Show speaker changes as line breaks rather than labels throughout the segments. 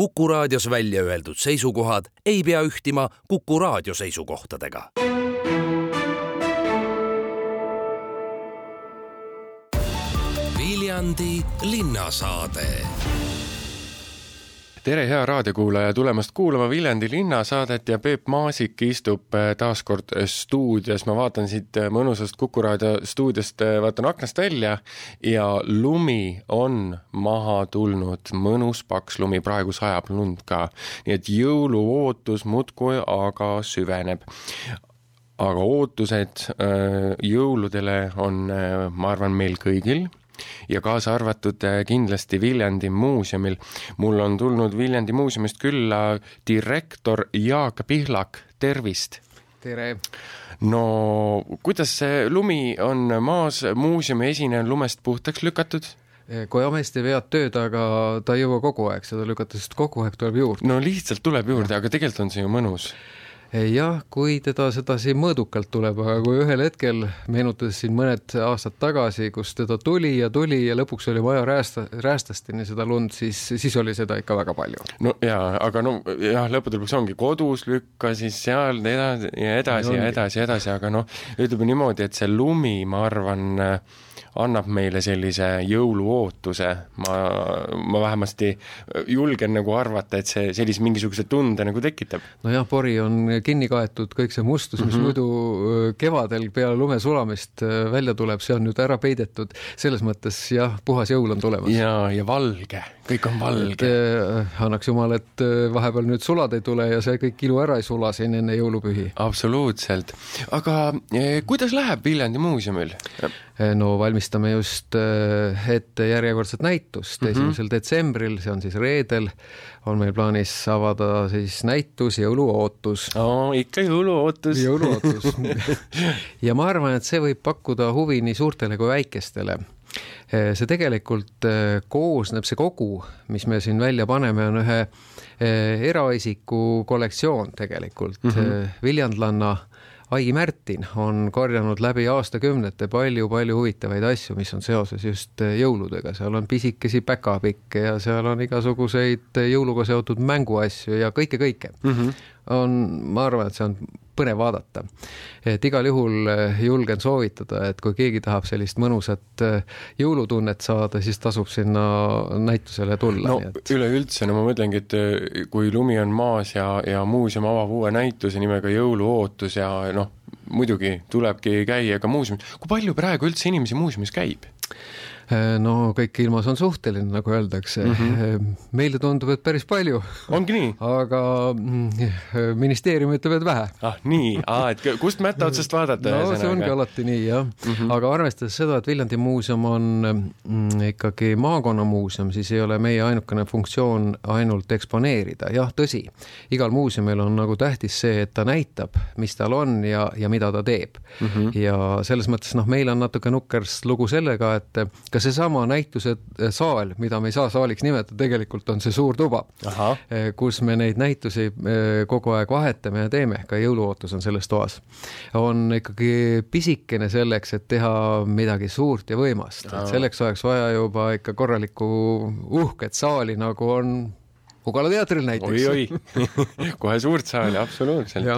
Kuku raadios välja öeldud seisukohad ei pea ühtima Kuku raadio seisukohtadega. Viljandi linnasaade
tere, hea raadiokuulaja, tulemast kuulama Viljandi linnasaadet ja Peep Maasik istub äh, taas kord äh, stuudios, ma vaatan siit äh, mõnusast Kuku raadio stuudiost, vaatan aknast välja ja lumi on maha tulnud, mõnus paks lumi, praegu sajab lund ka. nii et jõuluootus muudkui aga süveneb. Aga ootused jõuludele on, ma arvan, meil kõigil ja kaasa arvatud äh, kindlasti Viljandi muuseumil. mul on tulnud Viljandi muuseumist külla direktor Jaak Pihlak, tervist!
tere!
no kuidas see lumi on maas, muuseumi esine on lumest puhtaks lükatud?
kui ameti vead tööd, aga ta ei jõua kogu aeg seda lükata, sest kogu aeg tuleb juurde.
no lihtsalt tuleb juurde, aga tegelikult on see ju mõnus
jah, kui teda sedasi mõõdukalt tuleb, aga kui ühel hetkel, meenutades siin mõned aastad tagasi, kus teda tuli ja tuli ja lõpuks oli vaja räästa, räästasteni seda lund, siis, siis oli seda ikka väga palju.
no jaa, aga no jah, lõppude lõpuks ongi kodus lükka, siis seal edasi ja edasi ja edasi ja edasi, aga noh, ütleme niimoodi, et see lumi, ma arvan, annab meile sellise jõuluootuse, ma, ma vähemasti julgen nagu arvata, et see sellise mingisuguse tunde nagu tekitab.
nojah, pori on kinni kaetud, kõik see mustus, mis mm -hmm. muidu kevadel peale lume sulamist välja tuleb, see on nüüd ära peidetud, selles mõttes jah, puhas jõul on tulemas.
ja, ja valge, kõik on valge.
Eh, annaks jumal, et vahepeal nüüd sulad ei tule ja see kõik ilu ära ei sula siin enne jõulupühi.
absoluutselt, aga eh, kuidas läheb Viljandi muuseumil?
no valmistame just ette järjekordset näitust esimesel mm -hmm. detsembril, see on siis reedel, on meil plaanis avada siis näitus Jõuluootus
oh,. ikka jõuluootus.
jõuluootus ja ma arvan, et see võib pakkuda huvi nii suurtele kui väikestele see tegelikult koosneb, see kogu, mis me siin välja paneme, on ühe eraisiku kollektsioon tegelikult mm, -hmm. viljandlanna Ai Märtin on korjanud läbi aastakümnete palju-palju huvitavaid asju, mis on seoses just jõuludega, seal on pisikesi päkapikke ja seal on igasuguseid jõuluga seotud mänguasju ja kõike-kõike mm. -hmm. On, ma arvan, et see on põnev vaadata. et igal juhul julgen soovitada, et kui keegi tahab sellist mõnusat jõulutunnet saada, siis tasub sinna näitusele tulla.
no et... üleüldse, no ma mõtlengi, et kui lumi on maas ja, ja muuseum avab uue näituse nimega Jõuluootus ja noh, muidugi tulebki käia ka muuseumis. kui palju praegu üldse inimesi muuseumis käib?
No kõik ilmas on suhteline, nagu öeldakse mm. -hmm. meile tundub, et päris palju.
ongi nii?
aga mm, ministeerium ütleb, et vähe.
ah nii, et kust mätta otsast vaadata?
no see ongi alati nii jah mm, -hmm. aga arvestades seda, et Viljandi muuseum on mm, ikkagi maakonnamuuseum, siis ei ole meie ainukene funktsioon ainult eksponeerida, jah, tõsi, igal muuseumil on nagu tähtis see, et ta näitab, mis tal on ja, ja mida ta teeb mm. -hmm. ja selles mõttes noh, meil on natuke nukkers lugu sellega, et ka ka seesama näituse eh, saal, mida me ei saa saaliks nimetada, tegelikult on see suur tuba, eh, kus me neid näitusi eh, kogu aeg vahetame ja teeme, ka jõuluootus on selles toas. on ikkagi pisikene selleks, et teha midagi suurt ja võimast, et selleks oleks vaja juba ikka korralikku uhket saali, nagu on Ugala teatril näiteks.
oi-oi kohe suurt saali, absoluutselt.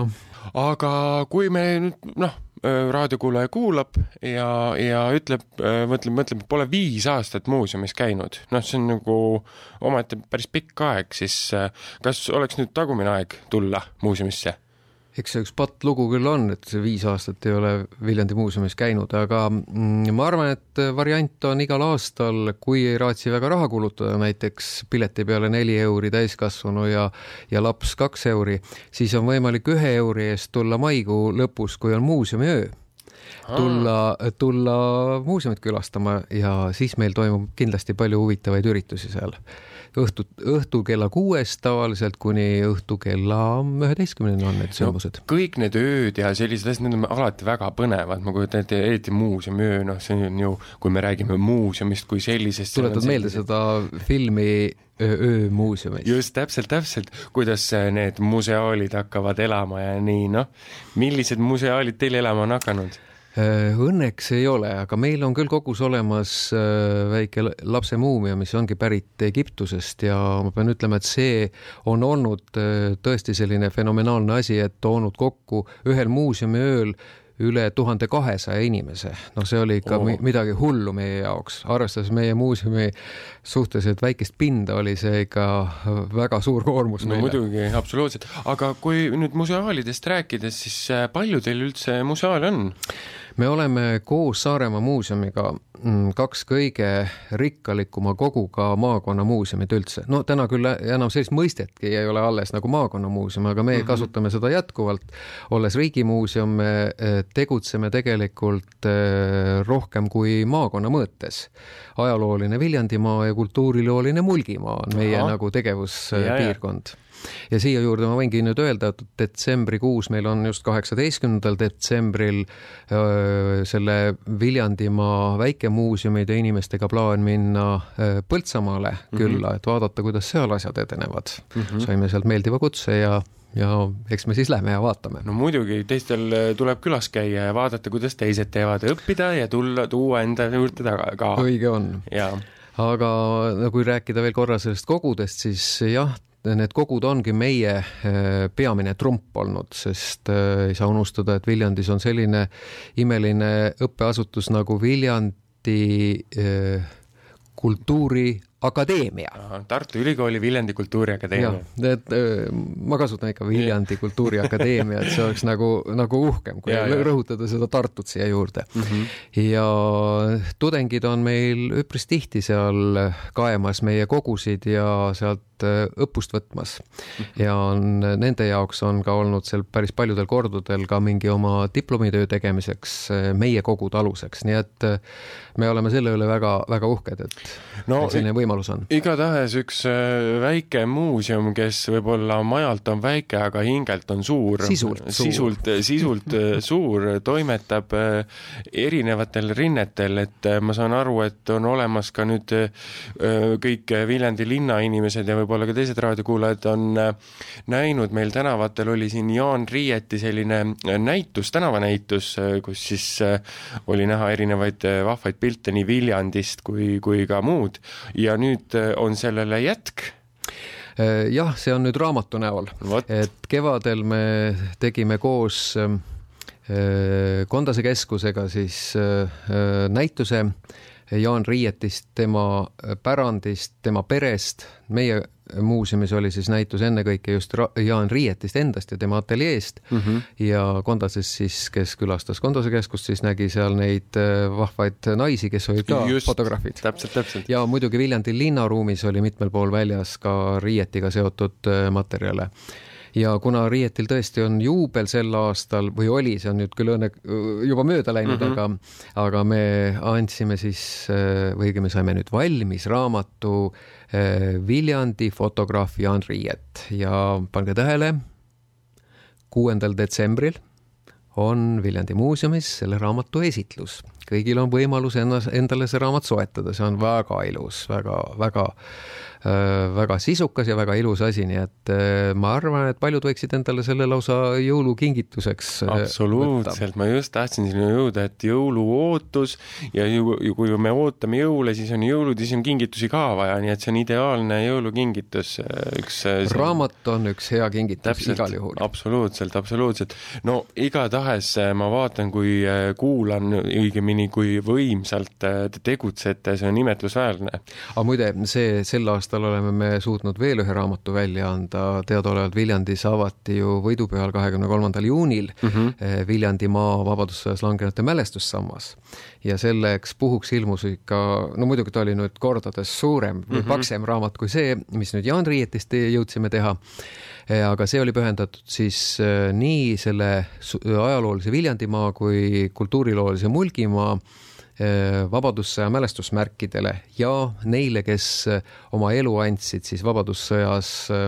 aga kui me nüüd noh raadiokuulaja kuulab ja, ja ütleb, mõtleb, mõtleb, et pole viis aastat muuseumis käinud, noh, see on nagu omaette päris pikk aeg, siis kas oleks nüüd tagumine aeg tulla muuseumisse?
Eks see üks patt lugu küll on, et see viis aastat ei ole Viljandi muuseumis käinud, aga mm, ma arvan, et variant on igal aastal, kui ei raatsi väga raha kulutada, näiteks pileti peale neli euri täiskasvanu ja, ja laps kaks euri, siis on võimalik ühe euri eest tulla maikuu lõpus, kui on muuseumiöö tulla, tulla muuseumit külastama ja siis meil toimub kindlasti palju huvitavaid üritusi seal õhtu, õhtu kella kuuest tavaliselt kuni õhtu kella üheteistkümneni on need sündmused
no,. kõik need ööd ja sellised asjad, need on alati väga põnevad, ma kujutan ette, eriti muuseumiöö, noh, see on ju, kui me räägime muuseumist kui sellisest.
tuletad meelde seda filmi Öö muuseumis.
just, täpselt, täpselt, kuidas need museaalid hakkavad elama ja nii, noh, millised museaalid teil elama on hakanud?
Äh, õnneks ei ole, aga meil on küll kogus olemas äh, väike lapse muumia, mis ongi pärit Egiptusest ja ma pean ütlema, et see on olnud äh, tõesti selline fenomenaalne asi, et toonud kokku ühel muuseumiööl üle tuhande kahesaja inimese, noh, see oli ikka oh. midagi hullu meie jaoks, arvestades meie muuseumi suhteliselt väikest pinda, oli see ikka väga suur koormus
no,
meile.
muidugi, absoluutselt, aga kui nüüd museaalidest rääkides, siis palju teil üldse museaale on?
Me oleme koos Saaremaa muuseumiga mm, kaks kõige rikkalikuma koguga maakonnamuuseumid üldse. no täna küll enam sellist mõistetki ei ole alles nagu maakonnamuuseum, aga me mm -hmm. kasutame seda jätkuvalt. olles riigimuuseum, me eh, tegutseme tegelikult eh, rohkem kui maakonna mõõtes. ajalooline Viljandimaa ja kultuurilooline Mulgimaa on meie Aha. nagu tegevuspiirkond ja siia juurde ma võingi nüüd öelda, et detsembrikuus meil on just kaheksateistkümnendal detsembril öö, selle Viljandimaa väikemuuseumide inimestega plaan minna öö, Põltsamaale mhm. külla mm, -hmm. et vaadata, kuidas seal asjad edenevad mm. -hmm. saime sealt meeldiva kutse ja ja eks me siis lähme ja vaatame.
no muidugi, teistel tuleb külas käia ja vaadata, kuidas teised teevad, õppida ja tulla, tuua enda juurde taga ka.
õige on. aga no kui rääkida veel korra sellest kogudest, siis jah, need kogud ongi meie äh, peamine trump olnud, sest äh, ei saa unustada, et Viljandis on selline imeline õppeasutus nagu Viljandi äh, kultuuri akadeemia.
Tartu Ülikooli Viljandi Kultuuriakadeemia.
et ma kasutan ikka Viljandi Kultuuriakadeemia, et see oleks nagu, nagu uhkem, kui ja, rõhutada seda Tartut siia juurde mm. -hmm. ja tudengid on meil üpris tihti seal kaemas meie kogusid ja sealt õppust võtmas mm. -hmm. ja on, nende jaoks on ka olnud seal päris paljudel kordadel ka mingi oma diplomitöö tegemiseks meie kogude aluseks, nii et me oleme selle üle väga-väga uhked, et no, selline võimalus on?
igatahes üks äh, väike muuseum, kes võib-olla majalt on väike, aga hingelt on suur.
sisult suur.
sisult, sisult äh, suur, toimetab äh, erinevatel rinnetel, et ma saan aru, et on olemas ka nüüd kõik Viljandi linna inimesed ja võib-olla ka teised raadiokuulajad on näinud, meil tänavatel oli siin Jaan Riieti selline näitus, tänavanäitus, kus siis oli näha erinevaid vahvaid pilte nii Viljandist kui, kui ka muud. Ja nüüd äh, on sellele jätk.
Äh, jah, see on nüüd raamatu näol, et kevadel me tegime koos äh, Kondase keskusega siis näituse Jaan Riietist, tema pärandist, tema perest. meie muuseumis oli siis näitus ennekõike just Jaan Riietist endast ja tema ateljeest mm -hmm. ja Kondases siis, kes külastas Kondase keskust, siis nägi seal neid äh, vahvaid naisi, kes olid ka just, fotograafid.
täpselt, täpselt.
ja muidugi Viljandi linnaruumis oli mitmel pool väljas ka Riietiga seotud äh, materjale ja kuna Rietil tõesti on juubel sel aastal või oli, see on nüüd küll õnne juba mööda läinud mm, -hmm. aga, aga me andsime siis või õigemini saime nüüd valmis raamatu eh, Viljandi fotograaf Jaan Riiet ja pange tähele, kuuendal detsembril on Viljandi muuseumis selle raamatu esitlus. kõigil on võimalus ennas, endale see raamat soetada, see on väga ilus väga,, väga-väga Äh, väga sisukas ja väga ilus asi, nii et äh, ma arvan, et paljud võiksid endale selle lausa jõulukingituseks
äh, absoluutselt, ma just tahtsin sinna jõuda, et jõuluootus ja ju, ju, kui me ootame jõule, siis on jõulud ja siis on kingitusi ka vaja, nii et see on ideaalne jõulukingitus, üks
raamat on üks hea kingitus Täpselt, igal juhul.
absoluutselt, absoluutselt. no igatahes ma vaatan, kui kuulan, õigemini kui võimsalt te tegutsete, see on imetlusväärne.
aga muide, see sel aastal aastal oleme me suutnud veel ühe raamatu välja anda, teadaolevalt Viljandis avati ju võidupühal, kahekümne kolmandal juunil mm -hmm. Viljandimaa vabadussõjas langenute mälestussammas. ja selleks puhuks ilmus ikka, no muidugi ta oli nüüd kordades suurem mm -hmm. paksem raamat kui see, mis nüüd Jaan Riietist jõudsime teha eh, aga see oli pühendatud siis nii selle ajaloolise Viljandimaa kui kultuuriloolise Mulgimaa vabadussõja mälestusmärkidele ja neile, kes äh, oma elu andsid siis Vabadussõjas äh,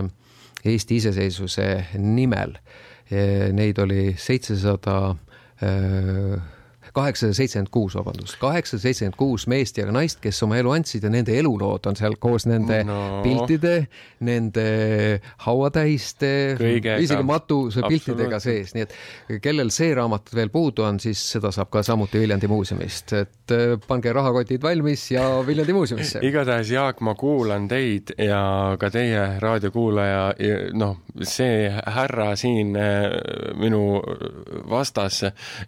Eesti iseseisvuse nimel. Neid oli seitsesada kaheksasada seitsekümmend kuus, vabandust, kaheksasada seitsekümmend kuus meest ja naist, kes oma elu andsid ja nende elulood on seal koos nende no. piltide, nende hauatähiste, isegi matuse piltidega sees, nii et kellel see raamat veel puudu on, siis seda saab ka samuti Viljandi muuseumist, et äh, pange rahakotid valmis ja Viljandi muuseumisse.
igatahes, Jaak, ma kuulan teid ja ka teie raadiokuulaja, noh, see härra siin äh, minu vastas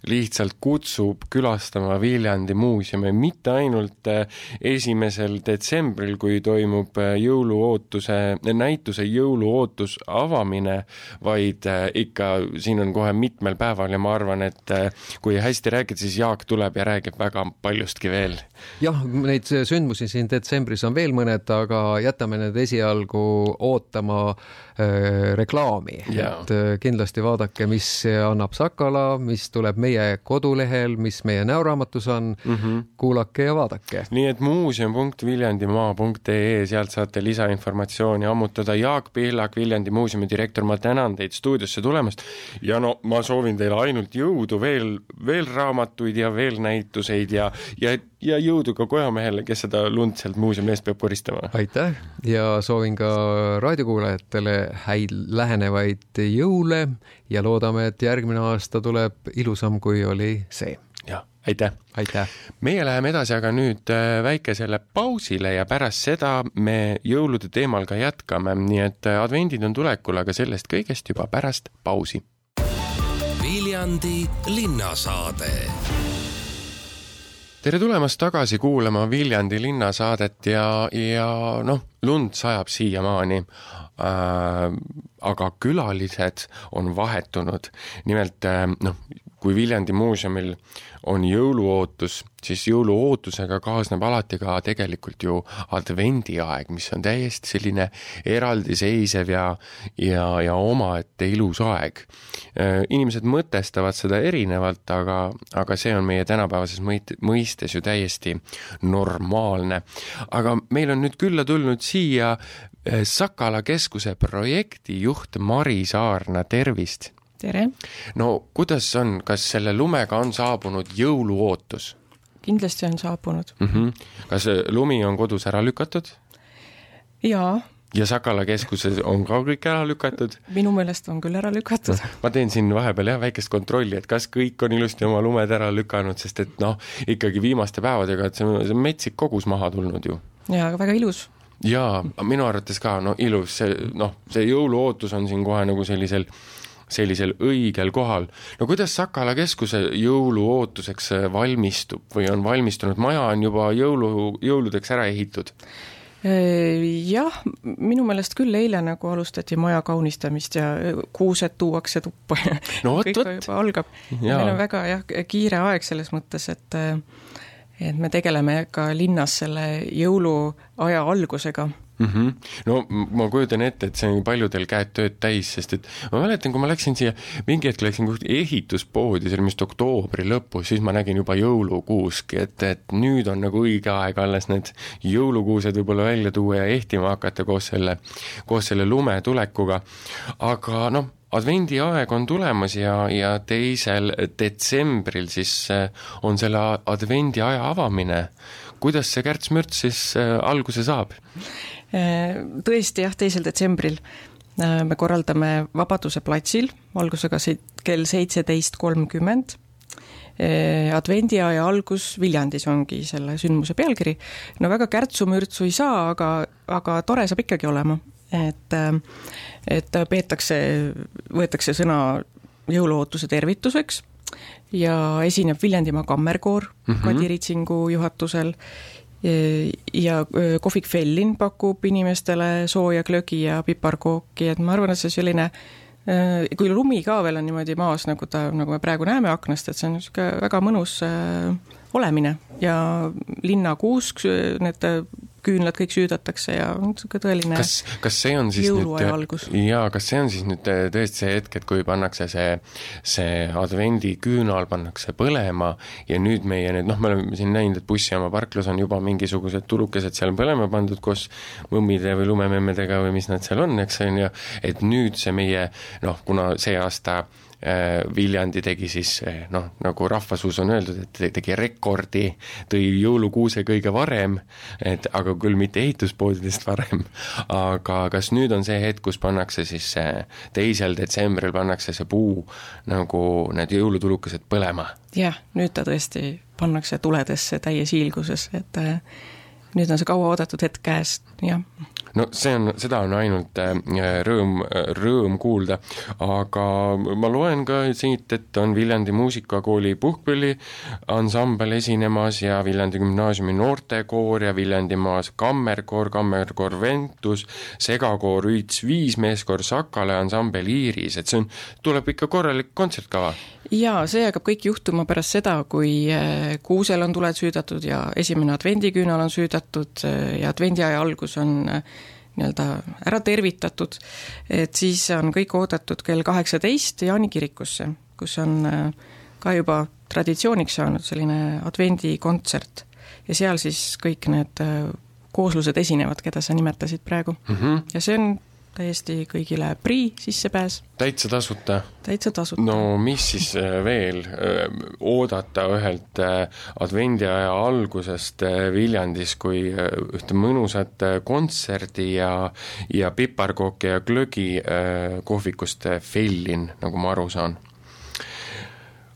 lihtsalt kutsub külastama Viljandi muuseumi mitte ainult äh, esimesel detsembril, kui toimub jõuluootuse, näituse Jõuluootus avamine, vaid ikka siin on kohe mitmel päeval ja ma arvan, et kui hästi räägid, siis Jaak tuleb ja räägib väga paljustki veel.
jah, neid sündmusi siin detsembris on veel mõned, aga jätame need esialgu ootama äh, reklaami, et äh, kindlasti vaadake, mis annab Sakala, mis tuleb meie kodulehel, mis meie näoraamatus on mm, -hmm. kuulake ja vaadake.
nii et muuseum.viljandimaa.ee, sealt saate lisainformatsiooni ammutada. Jaak Pihlak, Viljandi muuseumi direktor, ma tänan teid stuudiosse tulemast ja no ma soovin teile ainult jõudu veel, veel raamatuid ja veel näituseid ja, ja, ja jõudu ka kojamehele, kes seda lund sealt muuseumi eest peab koristama.
aitäh ja soovin ka raadiokuulajatele häid lähenevaid jõule ja loodame, et järgmine aasta tuleb ilusam, kui oli see.
Jah, aitäh!
aitäh!
meie läheme edasi aga nüüd äh, väikesele pausile ja pärast seda me jõulude teemal ka jätkame, nii et äh, advendid on tulekul, aga sellest kõigest juba pärast pausi
Viljandi linnasaade.
tere tulemast tagasi kuulama Viljandi linnasaadet ja, ja noh, lund sajab siiamaani äh,. aga külalised on vahetunud. nimelt äh, noh, kui Viljandi muuseumil on jõuluootus, siis jõuluootusega kaasneb alati ka tegelikult ju advendiaeg, mis on täiesti selline eraldiseisev ja, ja, ja omaette ilus aeg. inimesed mõtestavad seda erinevalt, aga, aga see on meie tänapäevases mõit-, mõistes ju täiesti normaalne. aga meil on nüüd külla tulnud siia eh, Sakala keskuse projektijuht Mari Saarna, tervist
tere!
no kuidas on, kas selle lumega on saabunud jõuluootus?
kindlasti on saabunud
mm. -hmm. kas lumi on kodus ära lükatud?
jaa.
ja Sakala keskuses on ka kõik ära lükatud?
minu meelest on küll ära lükatud.
ma teen siin vahepeal jah väikest kontrolli, et kas kõik on ilusti oma lumed ära lükanud, sest et noh, ikkagi viimaste päevadega, et see on, see on metsik kogus maha tulnud ju.
jaa, aga väga ilus
jaa, minu arvates ka, no ilus, see noh, see jõuluootus on siin kohe nagu sellisel sellisel õigel kohal. no kuidas Sakala keskuse jõuluootuseks valmistub või on valmistunud, maja on juba jõulu, jõuludeks ära ehitud?
Jah, minu meelest küll eile nagu alustati maja kaunistamist ja äh, kuused tuuakse tuppa ja
no, vot, kõik vot.
juba algab. meil on väga jah, kiire aeg selles mõttes, et et me tegeleme ka linnas selle jõuluaja algusega
mm. -hmm. no ma kujutan ette, et see on paljudel käed tööd täis, sest et ma mäletan, kui ma läksin siia, mingi hetk läksin kuhugi ehituspoodi, see oli vist oktoobri lõpus, siis ma nägin juba jõulukuuski, et, et nüüd on nagu õige aeg alles need jõulukuused võib-olla välja tuua ja ehtima hakata koos selle, koos selle lume tulekuga. aga noh, advendiaeg on tulemas ja, ja teisel detsembril siis eh, on selle advendiaja avamine. kuidas see kärts-mürts siis eh, alguse saab?
Äh, tõesti jah, teisel detsembril äh, me korraldame Vabaduse platsil algusega kell seitseteist kolmkümmend. Äh, advendiaja algus Viljandis ongi selle sündmuse pealkiri. no väga kärtsu-mürtsu ei saa, aga, aga tore saab ikkagi olema, et, et peetakse, võetakse sõna jõuluootuse tervituseks ja esineb Viljandimaa Kammerkoor mm -hmm. Kadi Ritsingu juhatusel ja kohvik Fellin pakub inimestele sooja glögi ja piparkooki, et ma arvan, et see selline kui lumi ka veel on niimoodi maas, nagu ta, nagu me praegu näeme aknast, et see on niisugune väga mõnus olemine ja linnakuusk, need küünlad kõik süüdatakse ja niisugune tõeline
kas, kas see on siis
algus.
jaa, kas see on siis nüüd tõesti see hetk, et kui pannakse see, see advendiküünal pannakse põlema ja nüüd meie need, noh, me oleme siin näinud, et bussijaama parklas on juba mingisugused tulukesed seal põlema pandud koos mõmmide või lumememmedega või mis nad seal on, eks on ju, et nüüd see meie noh, kuna see aasta Viljandi tegi siis noh, nagu rahvasuus on öeldud, et tegi rekordi, tõi jõulukuuse kõige varem, et aga küll mitte ehituspoodidest varem, aga kas nüüd on see hetk, kus pannakse siis teisel detsembril pannakse see puu nagu need jõulutulukesed põlema?
jah, nüüd ta tõesti pannakse tuledesse täies hiilguses, et nüüd on see kauaoodatud hetk käes, jah
no see on, seda on ainult äh, rõõm, rõõm kuulda, aga ma loen ka siit, et on Viljandi muusikakooli puhkpilli ansambel esinemas ja Viljandi gümnaasiumi noortekoor ja Viljandimaas kammerkoor, kammerkoor Ventus, segakoor Üits Viis, meeskoor Sakale, ansambel Iiris, et see on, tuleb ikka korralik kontsertkava
jaa, see hakkab kõik juhtuma pärast seda, kui äh, kuusel on tuled süüdatud ja esimene advendiküünal on süüdatud äh, ja advendiaja algus on äh, nii-öelda ära tervitatud, et siis on kõik oodatud kell kaheksateist Jaani kirikusse, kus on ka juba traditsiooniks saanud selline advendikontsert. ja seal siis kõik need kooslused esinevad, keda sa nimetasid praegu mm. -hmm. ja see on täiesti kõigile prii sissepääs.
täitsa tasuta?
täitsa tasuta.
no mis siis äh, veel äh, oodata ühelt äh, advendiaja algusest Viljandis, kui ühte mõnusat kontserdi ja, ja piparkooke ja glögi kohvikust Fellin, nagu ma aru saan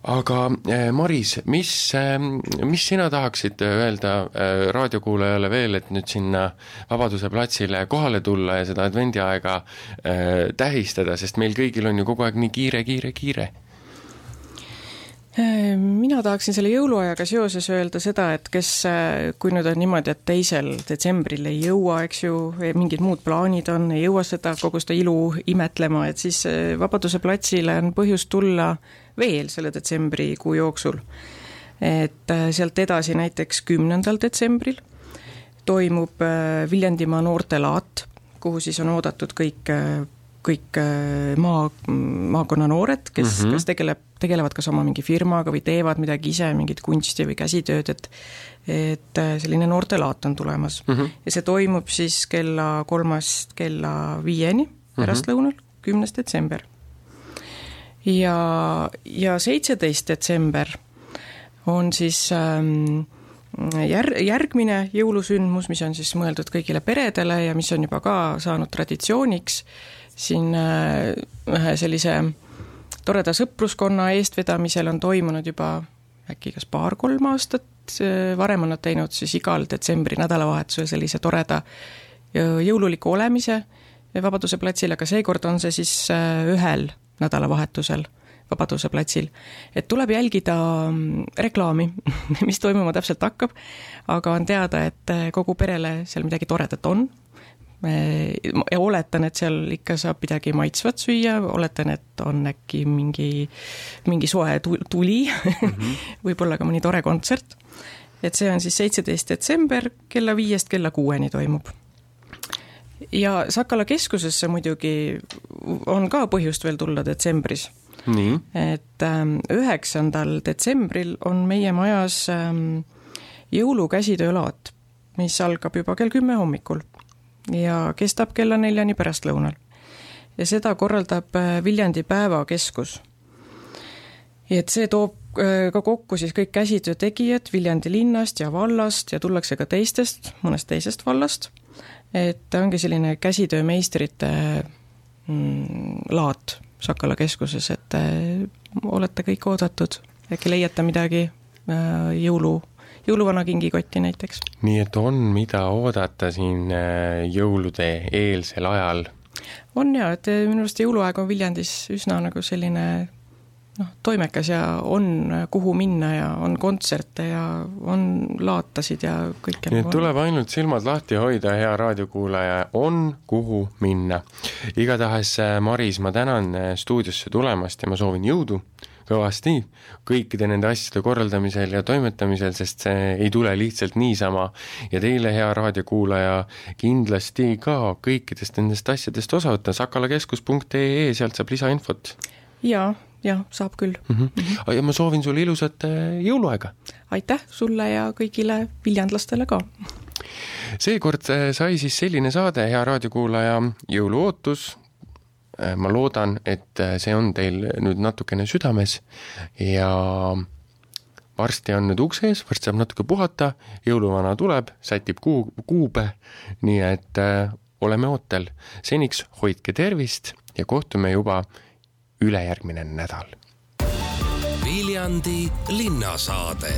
aga eh, Maris, mis, eh, mis sina tahaksid öelda eh, raadiokuulajale veel, et nüüd sinna Vabaduse platsile kohale tulla ja seda advendiaega tähistada, sest meil kõigil on ju kogu aeg nii kiire, kiire, kiire?
Mina tahaksin selle jõuluajaga seoses öelda seda, et kes, kui nüüd on niimoodi, et teisel detsembril ei jõua, eks ju, mingid muud plaanid on, ei jõua seda, kogu seda ilu imetlema, et siis Vabaduse platsile on põhjust tulla veel selle detsembrikuu jooksul. et äh, sealt edasi näiteks kümnendal detsembril toimub äh, Viljandimaa noortelaat, kuhu siis on oodatud kõik, kõik maa, maakonna noored, kes mm, -hmm. kes tegeleb, tegelevad kas oma mingi firmaga või teevad midagi ise, mingit kunsti või käsitööd, et et selline noortelaat on tulemas mm. -hmm. ja see toimub siis kella kolmest kella viieni mhm. pärastlõunal mm -hmm., kümnes detsember ja, ja seitseteist detsember on siis ähm, jär-, järgmine jõulusündmus, mis on siis mõeldud kõigile peredele ja mis on juba ka saanud traditsiooniks, siin äh, ühe sellise toreda sõpruskonna eestvedamisel on toimunud juba äkki kas paar-kolm aastat, äh, varem on nad teinud siis igal detsembri nädalavahetusel sellise toreda jõululiku olemise Vabaduse platsil, aga seekord on see siis äh, ühel nädalavahetusel Vabaduse platsil. et tuleb jälgida mm, reklaami, mis toimuma täpselt hakkab, aga on teada, et kogu perele seal midagi toredat on, ja oletan, et seal ikka saab midagi maitsvat süüa, oletan, et on äkki mingi, mingi soe tuli mm -hmm. võib-olla ka mõni tore kontsert. et see on siis seitseteist detsember kella viiest kella kuueni toimub ja Sakala keskusesse muidugi on ka põhjust veel tulla detsembris. et ähm, üheksandal ähm, detsembril on meie majas ähm, jõulukäsitöölaat, mis algab juba kell kümme hommikul ja kestab kella neljani pärastlõunal. ja seda korraldab äh, Viljandi Päevakeskus. et see toob äh, ka kokku siis kõik käsitöö tegijad Viljandi linnast ja vallast ja tullakse ka teistest, mõnest teisest vallast et ongi selline käsitöömeistrite mm, laat Sakala keskuses, et äh, olete kõik oodatud, äkki leiate midagi jõulu, jõuluvana kingikotti näiteks.
nii et on, mida oodata siin äh, jõulude eelsel ajal?
on jaa, et minu arust jõuluaeg on Viljandis üsna nagu selline noh, toimekas ja on, kuhu minna ja on kontserte ja on laatasid ja kõike.
nii et nagu tuleb ainult silmad lahti hoida, hea raadiokuulaja, on kuhu minna. igatahes, äh, Maris, ma tänan äh, stuudiosse tulemast ja ma soovin jõudu kõvasti kõikide nende asjade korraldamisel ja toimetamisel, sest see ei tule lihtsalt niisama. ja teile, hea raadiokuulaja, kindlasti ka kõikidest nendest asjadest osa võtta, sakalakeskus.ee, sealt saab lisainfot.
jaa jah, saab küll mm.
-hmm. Mm -hmm. ja ma soovin sulle ilusat äh, jõuluaega!
aitäh sulle ja kõigile viljandlastele ka!
seekord äh, sai siis selline saade, hea raadiokuulaja, jõuluootus, ma loodan, et see on teil nüüd natukene südames ja varsti on nüüd ukse ees, varsti saab natuke puhata, jõuluvana tuleb, sätib kuu, kuube, nii et äh, oleme ootel. seniks hoidke tervist ja kohtume juba ülejärgmine nädal.
Viljandi linnasaade